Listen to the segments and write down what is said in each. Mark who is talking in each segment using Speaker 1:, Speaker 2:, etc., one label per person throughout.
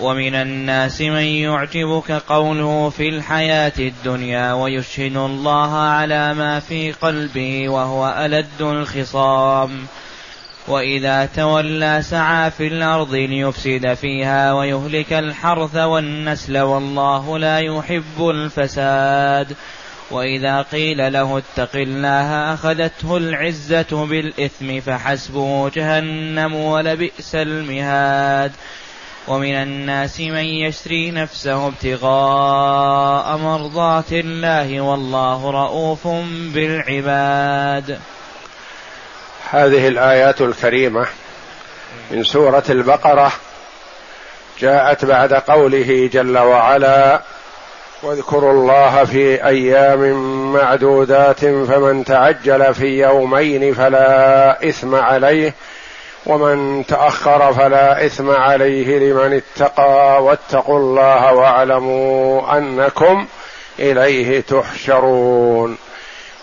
Speaker 1: ومن الناس من يعجبك قوله في الحياة الدنيا ويشهد الله على ما في قلبه وهو ألد الخصام وإذا تولى سعى في الأرض ليفسد فيها ويهلك الحرث والنسل والله لا يحب الفساد وإذا قيل له اتق الله أخذته العزة بالإثم فحسبه جهنم ولبئس المهاد ومن الناس من يشري نفسه ابتغاء مرضات الله والله رؤوف بالعباد
Speaker 2: هذه الايات الكريمه من سوره البقره جاءت بعد قوله جل وعلا واذكروا الله في ايام معدودات فمن تعجل في يومين فلا اثم عليه ومن تاخر فلا اثم عليه لمن اتقى واتقوا الله واعلموا انكم اليه تحشرون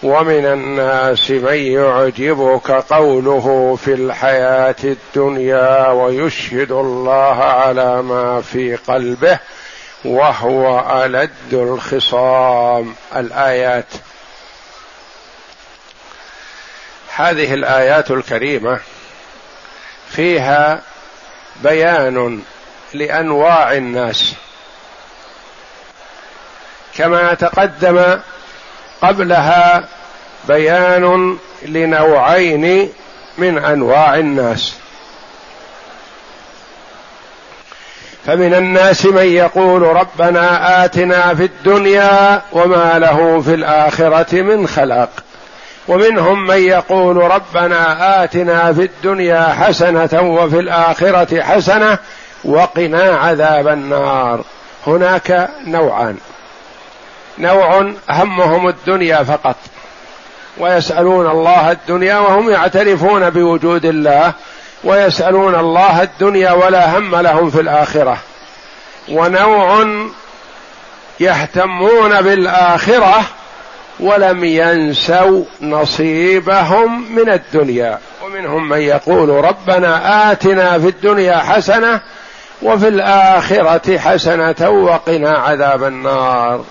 Speaker 2: ومن الناس من يعجبك قوله في الحياه الدنيا ويشهد الله على ما في قلبه وهو ألد الخصام الآيات هذه الآيات الكريمة فيها بيان لانواع الناس كما تقدم قبلها بيان لنوعين من انواع الناس فمن الناس من يقول ربنا اتنا في الدنيا وما له في الاخره من خلق ومنهم من يقول ربنا آتنا في الدنيا حسنة وفي الآخرة حسنة وقنا عذاب النار هناك نوعان نوع همهم الدنيا فقط ويسألون الله الدنيا وهم يعترفون بوجود الله ويسألون الله الدنيا ولا هم لهم في الآخرة ونوع يهتمون بالآخرة ولم ينسوا نصيبهم من الدنيا ومنهم من يقول ربنا آتنا في الدنيا حسنة وفي الآخرة حسنة وقنا عذاب النار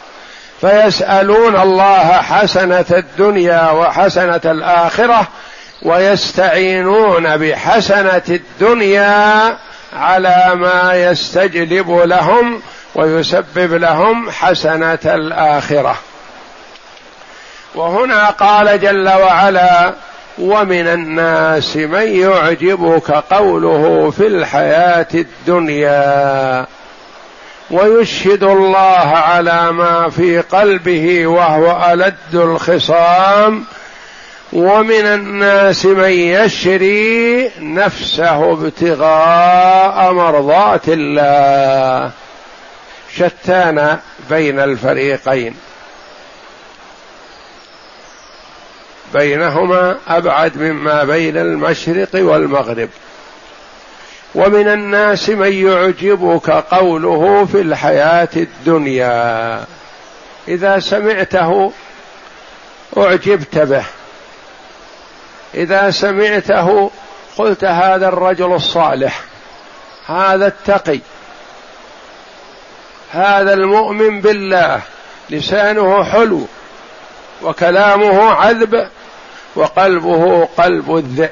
Speaker 2: فيسألون الله حسنة الدنيا وحسنة الآخرة ويستعينون بحسنة الدنيا على ما يستجلب لهم ويسبب لهم حسنة الآخرة وهنا قال جل وعلا ومن الناس من يعجبك قوله في الحياه الدنيا ويشهد الله على ما في قلبه وهو ألد الخصام ومن الناس من يشري نفسه ابتغاء مرضات الله شتان بين الفريقين بينهما ابعد مما بين المشرق والمغرب ومن الناس من يعجبك قوله في الحياه الدنيا اذا سمعته اعجبت به اذا سمعته قلت هذا الرجل الصالح هذا التقي هذا المؤمن بالله لسانه حلو وكلامه عذب وقلبه قلب الذئب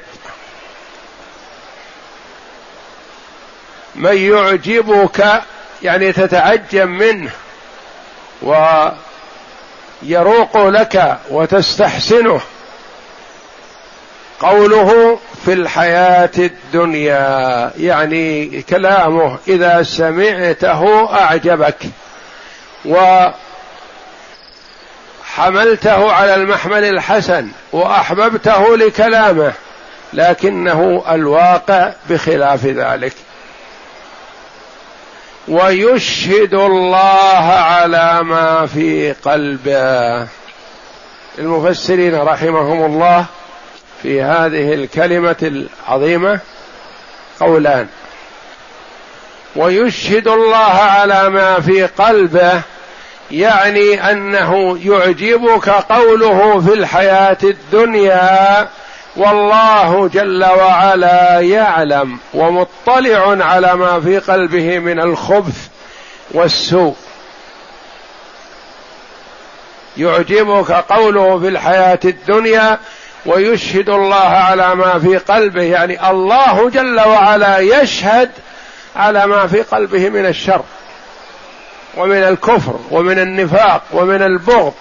Speaker 2: من يعجبك يعني تتعجب منه ويروق لك وتستحسنه قوله في الحياة الدنيا يعني كلامه إذا سمعته أعجبك و حملته على المحمل الحسن واحببته لكلامه لكنه الواقع بخلاف ذلك ويشهد الله على ما في قلبه المفسرين رحمهم الله في هذه الكلمه العظيمه قولان ويشهد الله على ما في قلبه يعني انه يعجبك قوله في الحياه الدنيا والله جل وعلا يعلم ومطلع على ما في قلبه من الخبث والسوء يعجبك قوله في الحياه الدنيا ويشهد الله على ما في قلبه يعني الله جل وعلا يشهد على ما في قلبه من الشر ومن الكفر ومن النفاق ومن البغض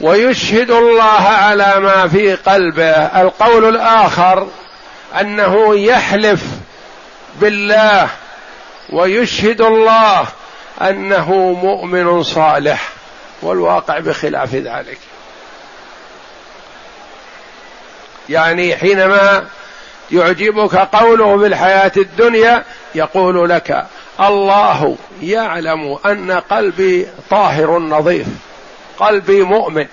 Speaker 2: ويشهد الله على ما في قلبه القول الاخر انه يحلف بالله ويشهد الله انه مؤمن صالح والواقع بخلاف ذلك يعني حينما يعجبك قوله في الحياه الدنيا يقول لك الله يعلم ان قلبي طاهر نظيف قلبي مؤمن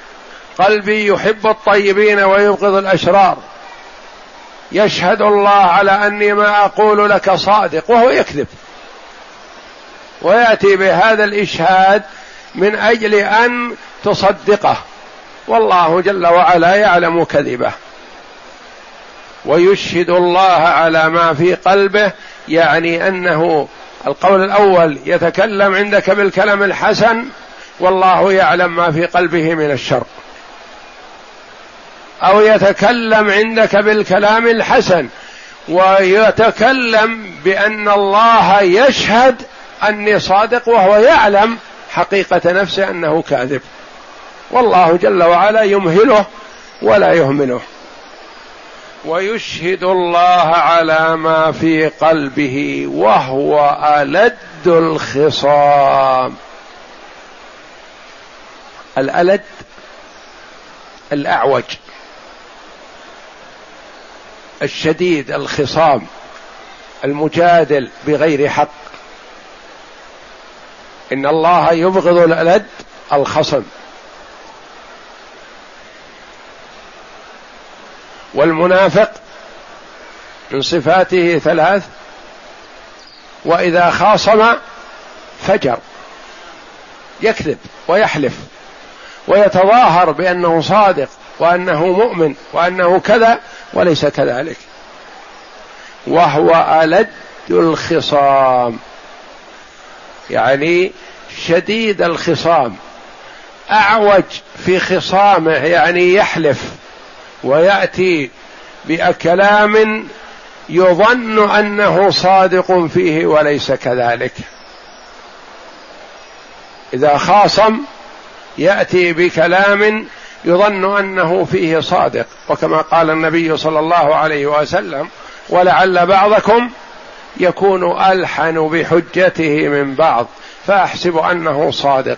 Speaker 2: قلبي يحب الطيبين ويبغض الاشرار يشهد الله على اني ما اقول لك صادق وهو يكذب وياتي بهذا الاشهاد من اجل ان تصدقه والله جل وعلا يعلم كذبه ويشهد الله على ما في قلبه يعني انه القول الاول يتكلم عندك بالكلام الحسن والله يعلم ما في قلبه من الشر او يتكلم عندك بالكلام الحسن ويتكلم بان الله يشهد اني صادق وهو يعلم حقيقه نفسه انه كاذب والله جل وعلا يمهله ولا يهمله ويشهد الله على ما في قلبه وهو ألد الخصام الألد الأعوج الشديد الخصام المجادل بغير حق إن الله يبغض الألد الخصم والمنافق من صفاته ثلاث واذا خاصم فجر يكذب ويحلف ويتظاهر بانه صادق وانه مؤمن وانه كذا وليس كذلك وهو الد الخصام يعني شديد الخصام اعوج في خصامه يعني يحلف وياتي بكلام يظن انه صادق فيه وليس كذلك اذا خاصم ياتي بكلام يظن انه فيه صادق وكما قال النبي صلى الله عليه وسلم ولعل بعضكم يكون الحن بحجته من بعض فاحسب انه صادق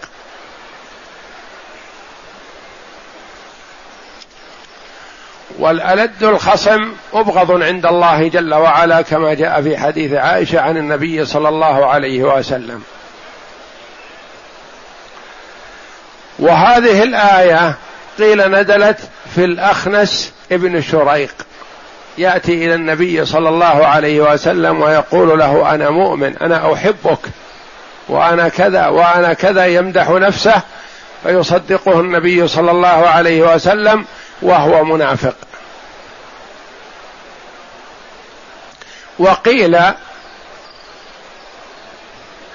Speaker 2: والألد الخصم مبغض عند الله جل وعلا كما جاء في حديث عائشة عن النبي صلى الله عليه وسلم وهذه الآية قيل نزلت في الأخنس ابن شريق يأتي إلى النبي صلى الله عليه وسلم ويقول له أنا مؤمن أنا أحبك وأنا كذا وأنا كذا يمدح نفسه فيصدقه النبي صلى الله عليه وسلم وهو منافق وقيل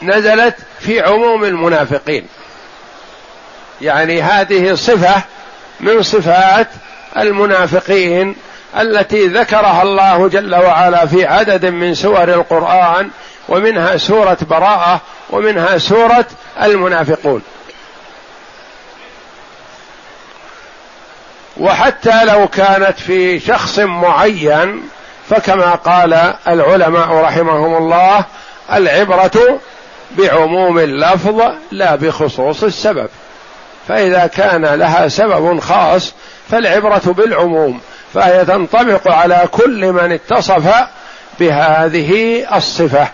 Speaker 2: نزلت في عموم المنافقين يعني هذه صفه من صفات المنافقين التي ذكرها الله جل وعلا في عدد من سور القران ومنها سوره براءه ومنها سوره المنافقون وحتى لو كانت في شخص معين فكما قال العلماء رحمهم الله العبرة بعموم اللفظ لا بخصوص السبب فإذا كان لها سبب خاص فالعبرة بالعموم فهي تنطبق على كل من اتصف بهذه الصفة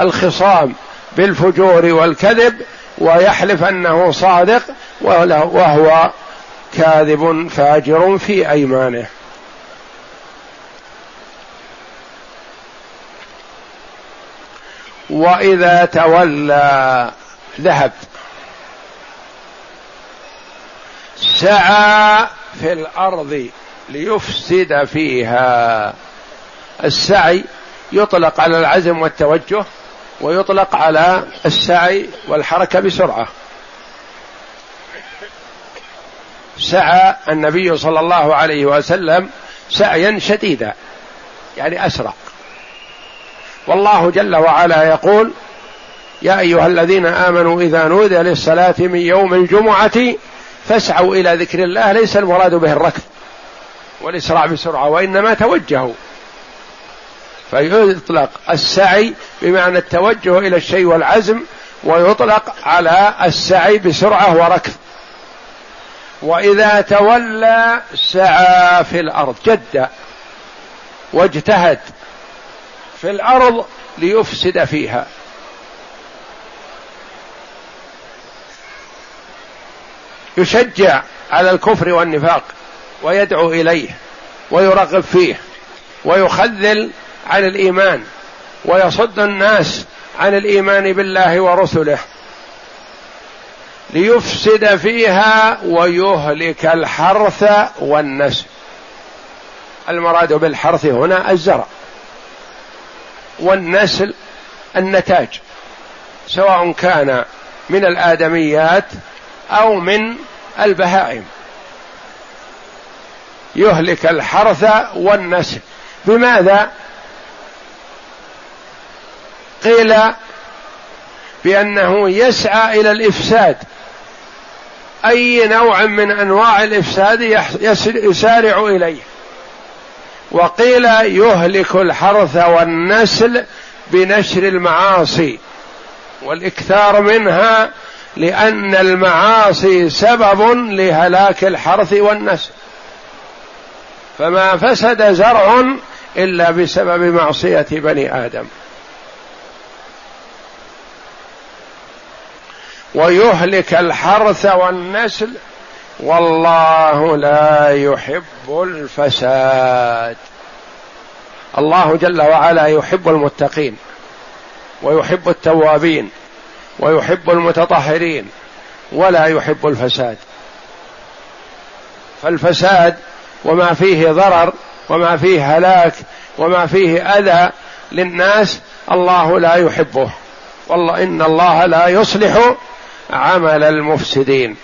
Speaker 2: الخصام بالفجور والكذب ويحلف أنه صادق وهو كاذب فاجر في أيمانه واذا تولى ذهب سعى في الارض ليفسد فيها السعي يطلق على العزم والتوجه ويطلق على السعي والحركه بسرعه سعى النبي صلى الله عليه وسلم سعيا شديدا يعني اسرع والله جل وعلا يقول يا ايها الذين امنوا اذا نودي للصلاه من يوم الجمعه فاسعوا الى ذكر الله ليس المراد به الركض والاسراع بسرعه وانما توجهوا فيطلق السعي بمعنى التوجه الى الشيء والعزم ويطلق على السعي بسرعه وركض واذا تولى سعى في الارض جد واجتهد في الارض ليفسد فيها يشجع على الكفر والنفاق ويدعو اليه ويرغب فيه ويخذل عن الايمان ويصد الناس عن الايمان بالله ورسله ليفسد فيها ويهلك الحرث والنسل المراد بالحرث هنا الزرع والنسل النتاج سواء كان من الآدميات أو من البهائم يهلك الحرث والنسل بماذا قيل بأنه يسعى إلى الإفساد أي نوع من أنواع الإفساد يسارع إليه وقيل يهلك الحرث والنسل بنشر المعاصي والاكثار منها لان المعاصي سبب لهلاك الحرث والنسل فما فسد زرع الا بسبب معصيه بني ادم ويهلك الحرث والنسل والله لا يحب الفساد الله جل وعلا يحب المتقين ويحب التوابين ويحب المتطهرين ولا يحب الفساد فالفساد وما فيه ضرر وما فيه هلاك وما فيه اذى للناس الله لا يحبه والله ان الله لا يصلح عمل المفسدين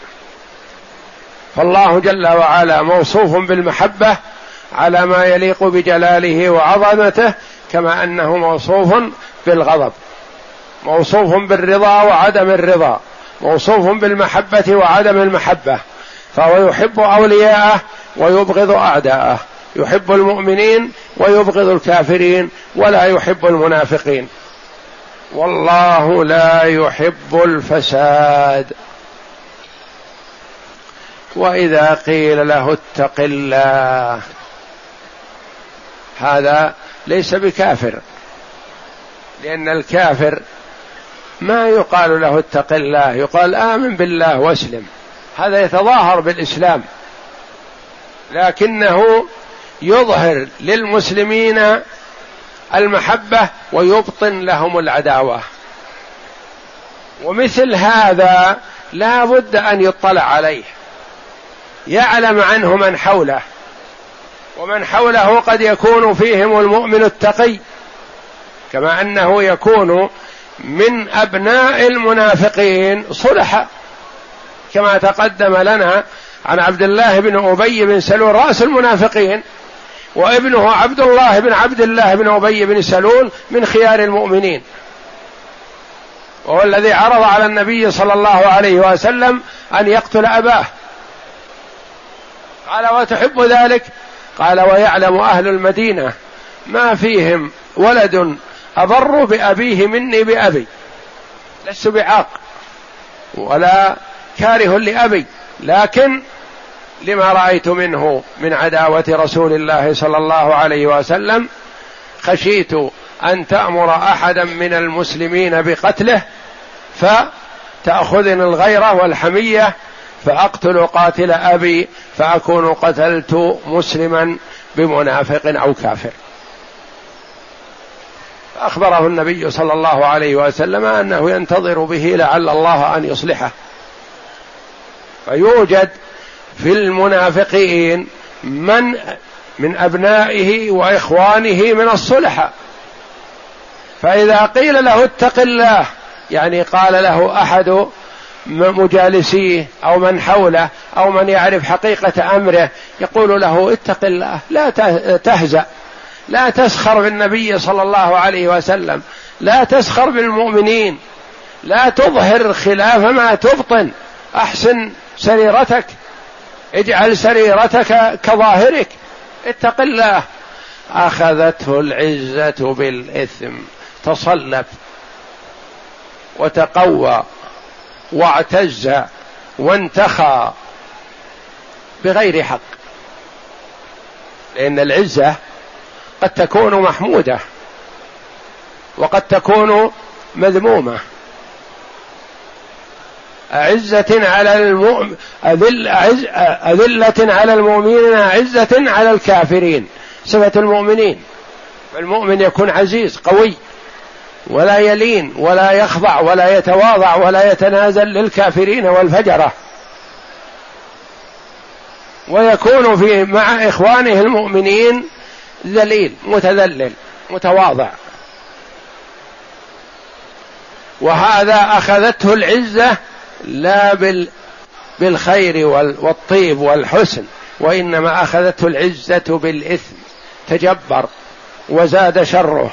Speaker 2: فالله جل وعلا موصوف بالمحبه على ما يليق بجلاله وعظمته كما انه موصوف بالغضب موصوف بالرضا وعدم الرضا موصوف بالمحبه وعدم المحبه فهو يحب اولياءه ويبغض اعداءه يحب المؤمنين ويبغض الكافرين ولا يحب المنافقين والله لا يحب الفساد واذا قيل له اتق الله هذا ليس بكافر لان الكافر ما يقال له اتق الله يقال امن بالله واسلم هذا يتظاهر بالاسلام لكنه يظهر للمسلمين المحبه ويبطن لهم العداوه ومثل هذا لا بد ان يطلع عليه يعلم عنه من حوله ومن حوله قد يكون فيهم المؤمن التقي كما انه يكون من ابناء المنافقين صلحا كما تقدم لنا عن عبد الله بن ابي بن سلول راس المنافقين وابنه عبد الله بن عبد الله بن ابي بن سلول من خيار المؤمنين وهو الذي عرض على النبي صلى الله عليه وسلم ان يقتل اباه قال وتحب ذلك قال ويعلم اهل المدينه ما فيهم ولد اضر بابيه مني بابي لست بعاق ولا كاره لابي لكن لما رايت منه من عداوه رسول الله صلى الله عليه وسلم خشيت ان تامر احدا من المسلمين بقتله فتاخذني الغيره والحميه فأقتل قاتل أبي فأكون قتلت مسلما بمنافق أو كافر أخبره النبي صلى الله عليه وسلم أنه ينتظر به لعل الله أن يصلحه فيوجد في المنافقين من من أبنائه وإخوانه من الصلحة فإذا قيل له اتق الله يعني قال له أحد مجالسيه او من حوله او من يعرف حقيقه امره يقول له اتق الله لا تهزأ لا تسخر بالنبي صلى الله عليه وسلم لا تسخر بالمؤمنين لا تظهر خلاف ما تبطن احسن سريرتك اجعل سريرتك كظاهرك اتق الله اخذته العزه بالاثم تصلب وتقوى واعتز وانتخى بغير حق لان العزه قد تكون محموده وقد تكون مذمومه أعزة على المؤمن أذل أعز أذلة على المؤمنين أعزة على الكافرين صفة المؤمنين فالمؤمن يكون عزيز قوي ولا يلين ولا يخضع ولا يتواضع ولا يتنازل للكافرين والفجره ويكون في مع اخوانه المؤمنين ذليل متذلل متواضع وهذا اخذته العزه لا بال بالخير والطيب والحسن وانما اخذته العزه بالاثم تجبر وزاد شره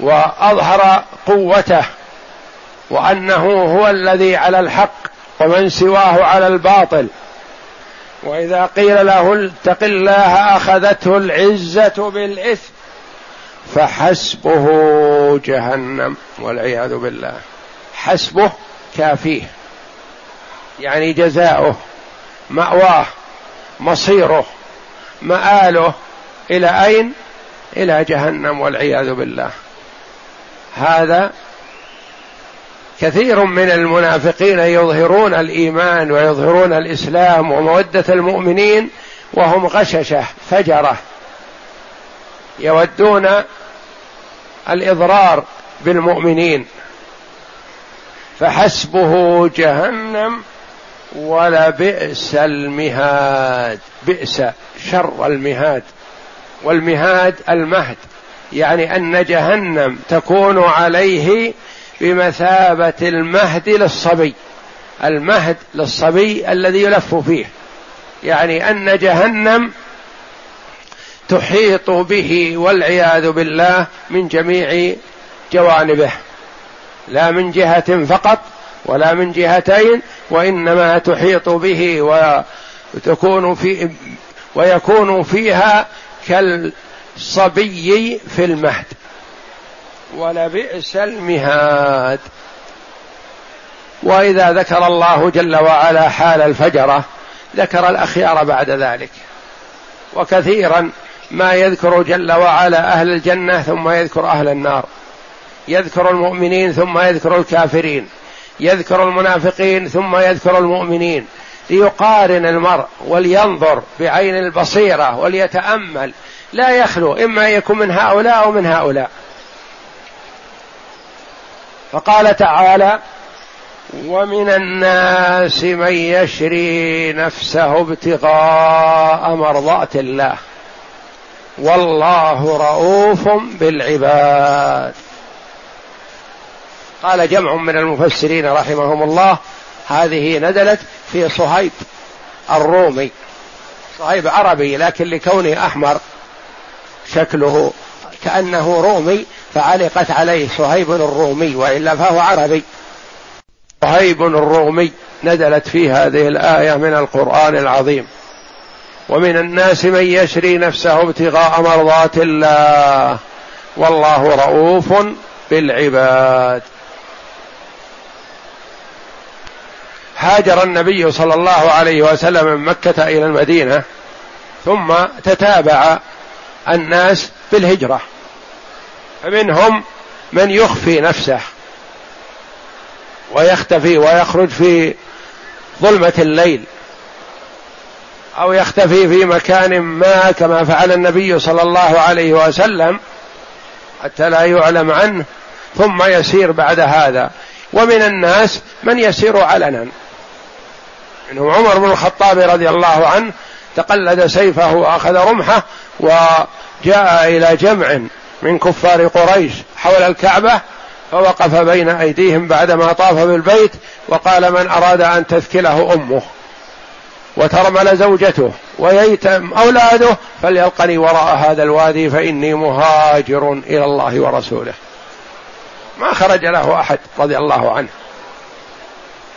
Speaker 2: واظهر قوته وانه هو الذي على الحق ومن سواه على الباطل واذا قيل له اتق الله اخذته العزه بالاثم فحسبه جهنم والعياذ بالله حسبه كافيه يعني جزاؤه ماواه مصيره ماله الى اين الى جهنم والعياذ بالله هذا كثير من المنافقين يظهرون الايمان ويظهرون الاسلام وموده المؤمنين وهم غششه فجره يودون الاضرار بالمؤمنين فحسبه جهنم ولبئس المهاد بئس شر المهاد والمهاد المهد يعني ان جهنم تكون عليه بمثابه المهد للصبي المهد للصبي الذي يلف فيه يعني ان جهنم تحيط به والعياذ بالله من جميع جوانبه لا من جهه فقط ولا من جهتين وانما تحيط به وتكون في ويكون فيها كال الصبي في المهد ولبئس المهاد واذا ذكر الله جل وعلا حال الفجره ذكر الاخيار بعد ذلك وكثيرا ما يذكر جل وعلا اهل الجنه ثم يذكر اهل النار يذكر المؤمنين ثم يذكر الكافرين يذكر المنافقين ثم يذكر المؤمنين ليقارن المرء ولينظر بعين البصيره وليتامل لا يخلو إما أن يكون من هؤلاء أو من هؤلاء فقال تعالى ومن الناس من يشري نفسه ابتغاء مرضات الله والله رؤوف بالعباد قال جمع من المفسرين رحمهم الله هذه نزلت في صهيب الرومي صهيب عربي لكن لكونه احمر شكله كأنه رومي فعلقت عليه صهيب الرومي وإلا فهو عربي صهيب الرومي نزلت في هذه الآية من القرآن العظيم ومن الناس من يشري نفسه ابتغاء مرضات الله والله رؤوف بالعباد هاجر النبي صلى الله عليه وسلم من مكة إلى المدينة ثم تتابع الناس بالهجرة فمنهم من يخفي نفسه ويختفي ويخرج في ظلمة الليل أو يختفي في مكان ما كما فعل النبي صلى الله عليه وسلم حتى لا يعلم عنه ثم يسير بعد هذا ومن الناس من يسير علنا منهم عمر بن الخطاب رضي الله عنه تقلد سيفه واخذ رمحه وجاء الى جمع من كفار قريش حول الكعبه فوقف بين ايديهم بعدما طاف بالبيت وقال من اراد ان تثكله امه وترمل زوجته وييتم اولاده فليلقني وراء هذا الوادي فاني مهاجر الى الله ورسوله ما خرج له احد رضي الله عنه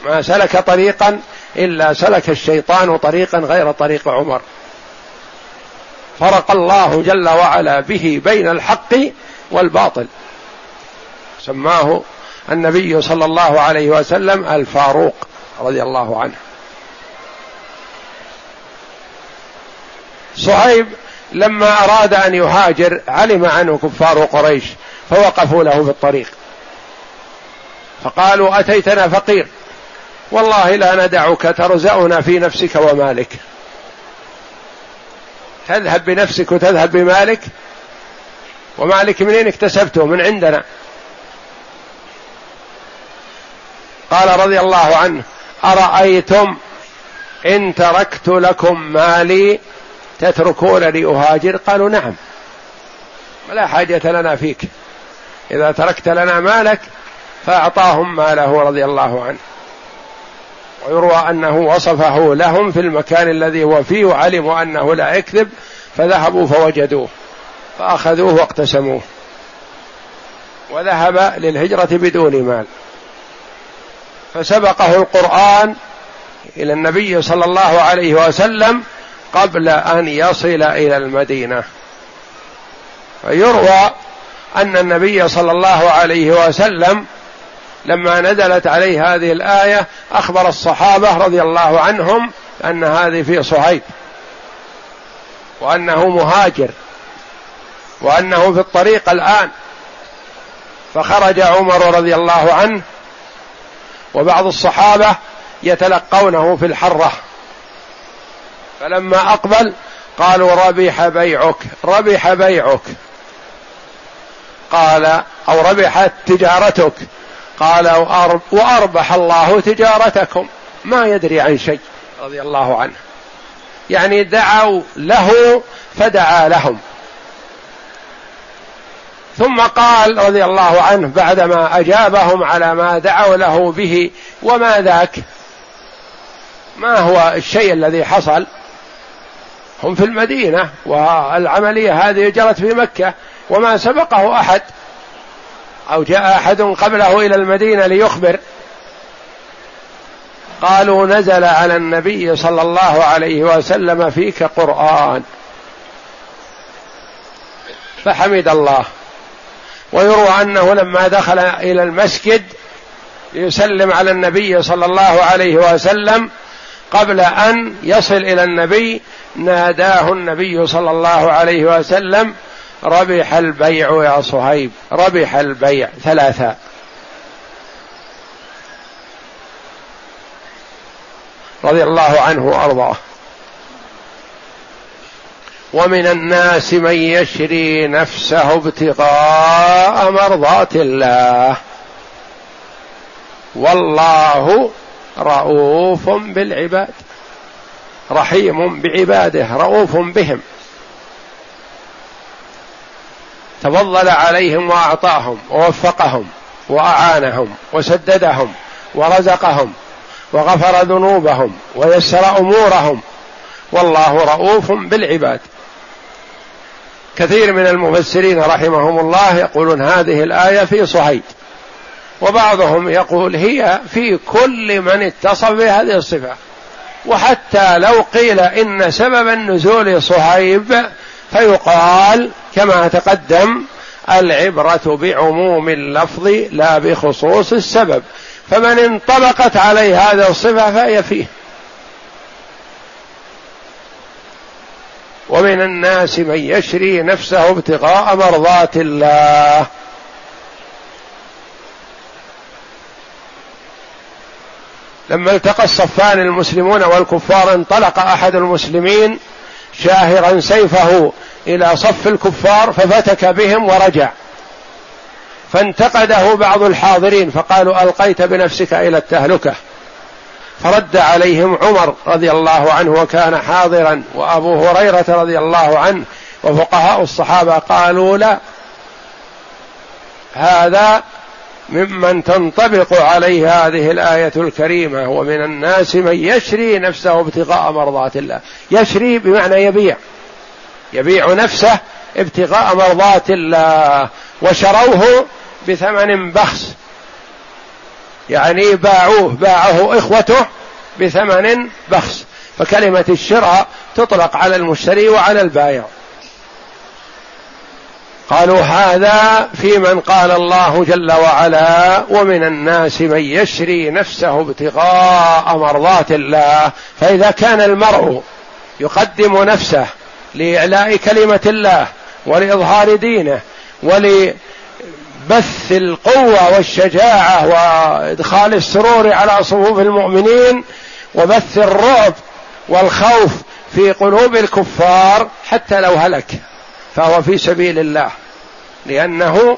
Speaker 2: ما سلك طريقا الا سلك الشيطان طريقا غير طريق عمر فرق الله جل وعلا به بين الحق والباطل سماه النبي صلى الله عليه وسلم الفاروق رضي الله عنه صهيب لما اراد ان يهاجر علم عنه كفار قريش فوقفوا له في الطريق فقالوا اتيتنا فقير والله لا ندعك ترزأنا في نفسك ومالك تذهب بنفسك وتذهب بمالك ومالك منين اكتسبته من عندنا قال رضي الله عنه أرأيتم إن تركت لكم مالي تتركونني أهاجر قالوا نعم لا حاجة لنا فيك إذا تركت لنا مالك فأعطاهم ماله رضي الله عنه ويروى انه وصفه لهم في المكان الذي هو فيه وعلموا انه لا يكذب فذهبوا فوجدوه فاخذوه واقتسموه وذهب للهجره بدون مال فسبقه القران الى النبي صلى الله عليه وسلم قبل ان يصل الى المدينه فيروى ان النبي صلى الله عليه وسلم لما نزلت عليه هذه الآية أخبر الصحابة رضي الله عنهم أن هذه في صهيب وأنه مهاجر وأنه في الطريق الآن فخرج عمر رضي الله عنه وبعض الصحابة يتلقونه في الحرة فلما أقبل قالوا ربح بيعك ربح بيعك قال أو ربحت تجارتك قال وأربح الله تجارتكم ما يدري عن شيء رضي الله عنه يعني دعوا له فدعا لهم ثم قال رضي الله عنه بعدما اجابهم على ما دعوا له به وما ذاك ما هو الشيء الذي حصل هم في المدينه والعمليه هذه جرت في مكه وما سبقه احد أو جاء أحد قبله إلى المدينة ليخبر قالوا نزل على النبي صلى الله عليه وسلم فيك قرآن فحمد الله ويروى أنه لما دخل إلى المسجد ليسلم على النبي صلى الله عليه وسلم قبل أن يصل إلى النبي ناداه النبي صلى الله عليه وسلم ربح البيع يا صهيب ربح البيع ثلاثة رضي الله عنه وارضاه ومن الناس من يشري نفسه ابتغاء مرضات الله والله رؤوف بالعباد رحيم بعباده رؤوف بهم تفضل عليهم واعطاهم ووفقهم واعانهم وسددهم ورزقهم وغفر ذنوبهم ويسر امورهم والله رؤوف بالعباد كثير من المفسرين رحمهم الله يقولون هذه الايه في صهيب وبعضهم يقول هي في كل من اتصف بهذه الصفه وحتى لو قيل ان سبب النزول صهيب فيقال كما تقدم العبرة بعموم اللفظ لا بخصوص السبب فمن انطبقت عليه هذه الصفة فهي فيه ومن الناس من يشري نفسه ابتغاء مرضات الله لما التقى الصفان المسلمون والكفار انطلق احد المسلمين شاهرا سيفه الى صف الكفار ففتك بهم ورجع فانتقده بعض الحاضرين فقالوا القيت بنفسك الى التهلكه فرد عليهم عمر رضي الله عنه وكان حاضرا وابو هريره رضي الله عنه وفقهاء الصحابه قالوا لا هذا ممن تنطبق عليه هذه الآية الكريمة ومن الناس من يشري نفسه ابتغاء مرضات الله يشري بمعنى يبيع يبيع نفسه ابتغاء مرضات الله وشروه بثمن بخس يعني باعوه باعه إخوته بثمن بخس فكلمة الشراء تطلق على المشتري وعلى البائع قالوا هذا في من قال الله جل وعلا ومن الناس من يشري نفسه ابتغاء مرضات الله فاذا كان المرء يقدم نفسه لاعلاء كلمه الله ولاظهار دينه ولبث القوه والشجاعه وادخال السرور على صفوف المؤمنين وبث الرعب والخوف في قلوب الكفار حتى لو هلك فهو في سبيل الله لأنه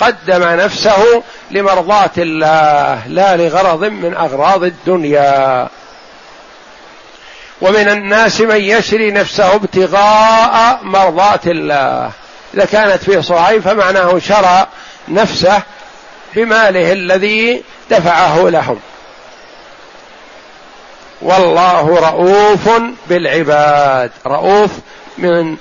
Speaker 2: قدم نفسه لمرضاة الله لا لغرض من أغراض الدنيا ومن الناس من يشري نفسه ابتغاء مرضاة الله إذا كانت فيه صعيب فمعناه شرى نفسه بماله الذي دفعه لهم والله رؤوف بالعباد رؤوف من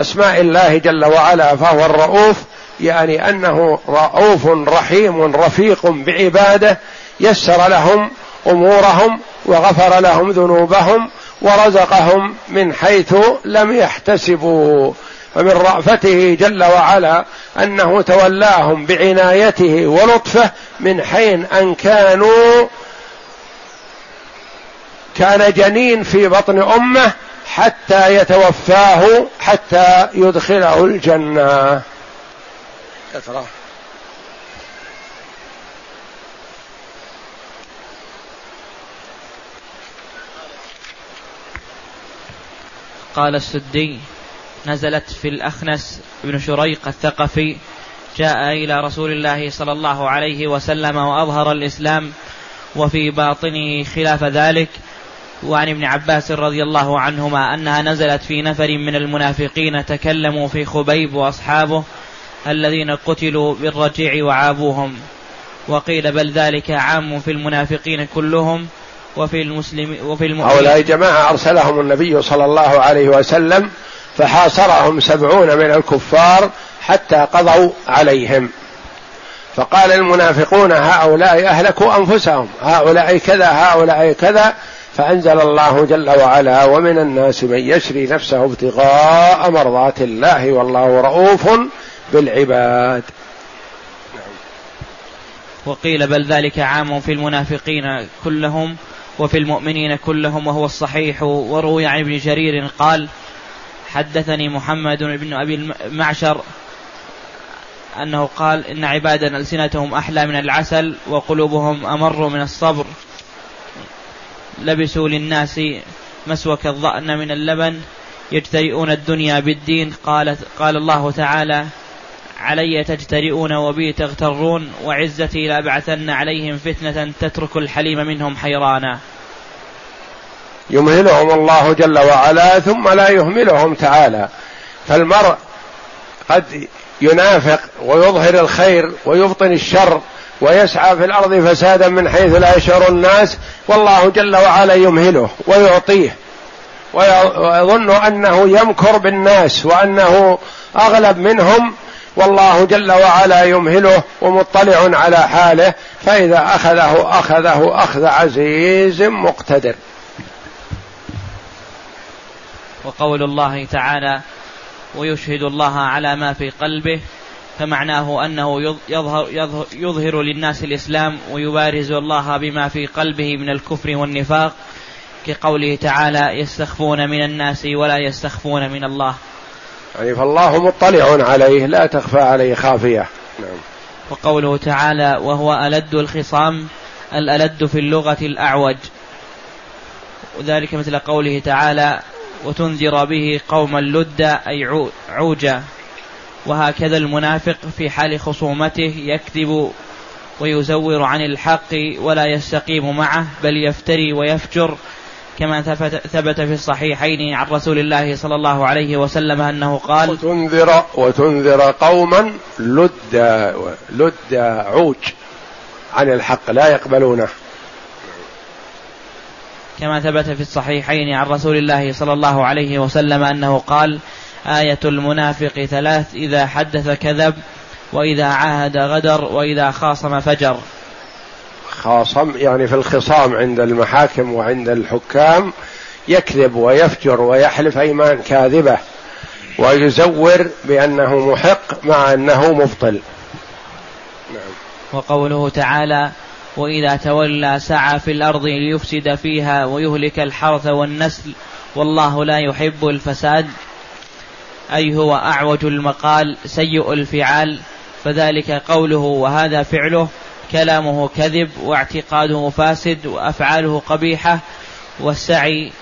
Speaker 2: اسماء الله جل وعلا فهو الرؤوف يعني انه رؤوف رحيم رفيق بعباده يسر لهم امورهم وغفر لهم ذنوبهم ورزقهم من حيث لم يحتسبوا فمن رأفته جل وعلا أنه تولاهم بعنايته ولطفه من حين أن كانوا كان جنين في بطن أمه حتى يتوفاه حتى يدخله الجنة كثرة
Speaker 1: قال السدي نزلت في الأخنس بن شريق الثقفي جاء إلى رسول الله صلى الله عليه وسلم وأظهر الإسلام وفي باطنه خلاف ذلك وعن ابن عباس رضي الله عنهما انها نزلت في نفر من المنافقين تكلموا في خبيب واصحابه الذين قتلوا بالرجيع وعابوهم وقيل بل ذلك عام في المنافقين كلهم وفي المسلم وفي المؤمنين هؤلاء
Speaker 2: جماعة أرسلهم النبي صلى الله عليه وسلم فحاصرهم سبعون من الكفار حتى قضوا عليهم فقال المنافقون هؤلاء أهلكوا أنفسهم هؤلاء كذا هؤلاء كذا فأنزل الله جل وعلا ومن الناس من يشري نفسه ابتغاء مرضات الله والله رؤوف بالعباد
Speaker 1: وقيل بل ذلك عام في المنافقين كلهم وفي المؤمنين كلهم وهو الصحيح وروي عن ابن جرير قال حدثني محمد بن أبي المعشر أنه قال إن عبادا ألسنتهم أحلى من العسل وقلوبهم أمر من الصبر لبسوا للناس مسوك الظأن من اللبن يجترئون الدنيا بالدين قالت قال الله تعالى علي تجترئون وبي تغترون وعزتي لأبعثن عليهم فتنة تترك الحليم منهم حيرانا
Speaker 2: يمهلهم الله جل وعلا ثم لا يهملهم تعالى فالمرء قد ينافق ويظهر الخير ويبطن الشر ويسعى في الارض فسادا من حيث لا يشعر الناس والله جل وعلا يمهله ويعطيه ويظن انه يمكر بالناس وانه اغلب منهم والله جل وعلا يمهله ومطلع على حاله فاذا اخذه اخذه اخذ عزيز مقتدر
Speaker 1: وقول الله تعالى ويشهد الله على ما في قلبه فمعناه أنه يظهر, يظهر, يظهر للناس الإسلام ويبارز الله بما في قلبه من الكفر والنفاق كقوله تعالى يستخفون من الناس ولا يستخفون من الله
Speaker 2: يعني فالله مطلع عليه لا تخفى عليه خافية نعم.
Speaker 1: وقوله تعالى وهو ألد الخصام الألد في اللغة الأعوج وذلك مثل قوله تعالى وتنذر به قوما لدا أي عوجا وهكذا المنافق في حال خصومته يكذب ويزور عن الحق ولا يستقيم معه بل يفتري ويفجر كما ثبت في الصحيحين عن رسول الله صلى الله عليه وسلم انه قال
Speaker 2: وتنذر وتنذر قوما لد لد عوج عن الحق لا يقبلونه
Speaker 1: كما ثبت في الصحيحين عن رسول الله صلى الله عليه وسلم انه قال آية المنافق ثلاث إذا حدث كذب وإذا عاهد غدر وإذا خاصم فجر
Speaker 2: خاصم يعني في الخصام عند المحاكم وعند الحكام يكذب ويفجر ويحلف أيمان كاذبة ويزور بأنه محق مع أنه مبطل
Speaker 1: نعم. وقوله تعالى وإذا تولى سعى في الأرض ليفسد فيها ويهلك الحرث والنسل والله لا يحب الفساد أي هو أعوج المقال سيء الفعال فذلك قوله وهذا فعله كلامه كذب واعتقاده فاسد وأفعاله قبيحة والسعي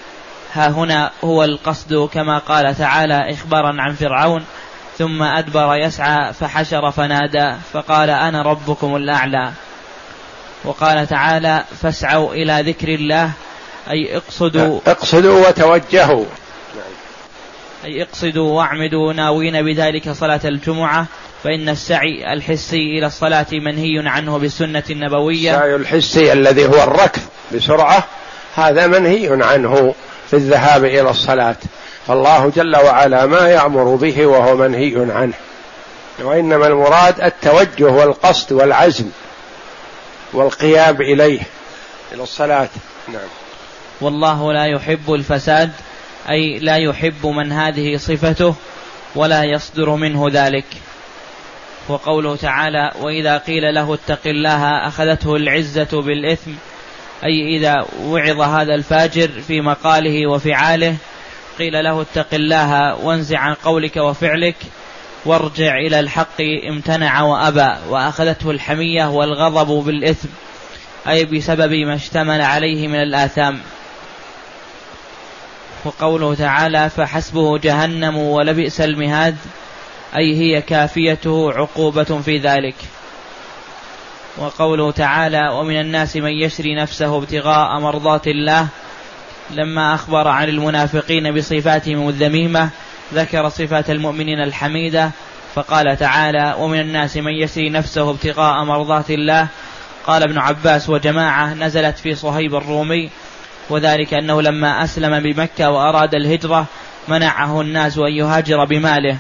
Speaker 1: ها هنا هو القصد كما قال تعالى إخبارا عن فرعون ثم أدبر يسعى فحشر فنادى فقال أنا ربكم الأعلى وقال تعالى فاسعوا إلى ذكر الله
Speaker 2: أي اقصدوا اقصدوا وتوجهوا
Speaker 1: أي اقصدوا واعمدوا ناوين بذلك صلاة الجمعة فإن السعي الحسي إلى الصلاة منهي عنه بالسنة النبوية
Speaker 2: السعي الحسي الذي هو الركض بسرعة هذا منهي عنه في الذهاب إلى الصلاة فالله جل وعلا ما يأمر به وهو منهي عنه وإنما المراد التوجه والقصد والعزم والقيام إليه إلى الصلاة نعم
Speaker 1: والله لا يحب الفساد أي لا يحب من هذه صفته ولا يصدر منه ذلك وقوله تعالى وإذا قيل له اتق الله أخذته العزة بالإثم أي إذا وعظ هذا الفاجر في مقاله وفعاله قيل له اتق الله وانزع عن قولك وفعلك وارجع إلى الحق امتنع وأبى وأخذته الحمية والغضب بالإثم أي بسبب ما اشتمل عليه من الآثام وقوله تعالى فحسبه جهنم ولبئس المهاد أي هي كافيته عقوبة في ذلك وقوله تعالى ومن الناس من يشري نفسه ابتغاء مرضات الله لما أخبر عن المنافقين بصفاتهم الذميمة ذكر صفات المؤمنين الحميدة فقال تعالى ومن الناس من يشري نفسه ابتغاء مرضات الله قال ابن عباس وجماعة نزلت في صهيب الرومي وذلك أنه لما أسلم بمكة وأراد الهجرة منعه الناس أن يهاجر بماله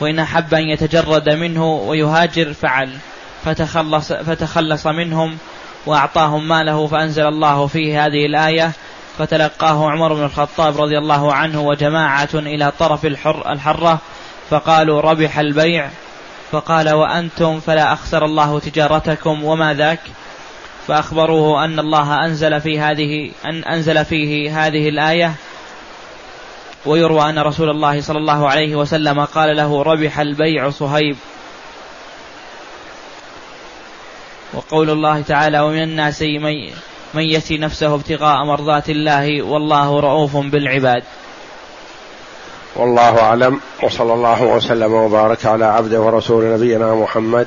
Speaker 1: وإن أحب أن يتجرد منه ويهاجر فعل فتخلص, فتخلص منهم وأعطاهم ماله فأنزل الله فيه هذه الآية فتلقاه عمر بن الخطاب رضي الله عنه وجماعة إلى طرف الحر الحرة فقالوا ربح البيع فقال وأنتم فلا أخسر الله تجارتكم وما ذاك فأخبروه أن الله أنزل في هذه أن أنزل فيه هذه الآية ويروى أن رسول الله صلى الله عليه وسلم قال له ربح البيع صهيب وقول الله تعالى ومن الناس من من يسي نفسه ابتغاء مرضات الله والله رؤوف بالعباد
Speaker 2: والله أعلم وصلى الله وسلم وبارك على عبده ورسول نبينا محمد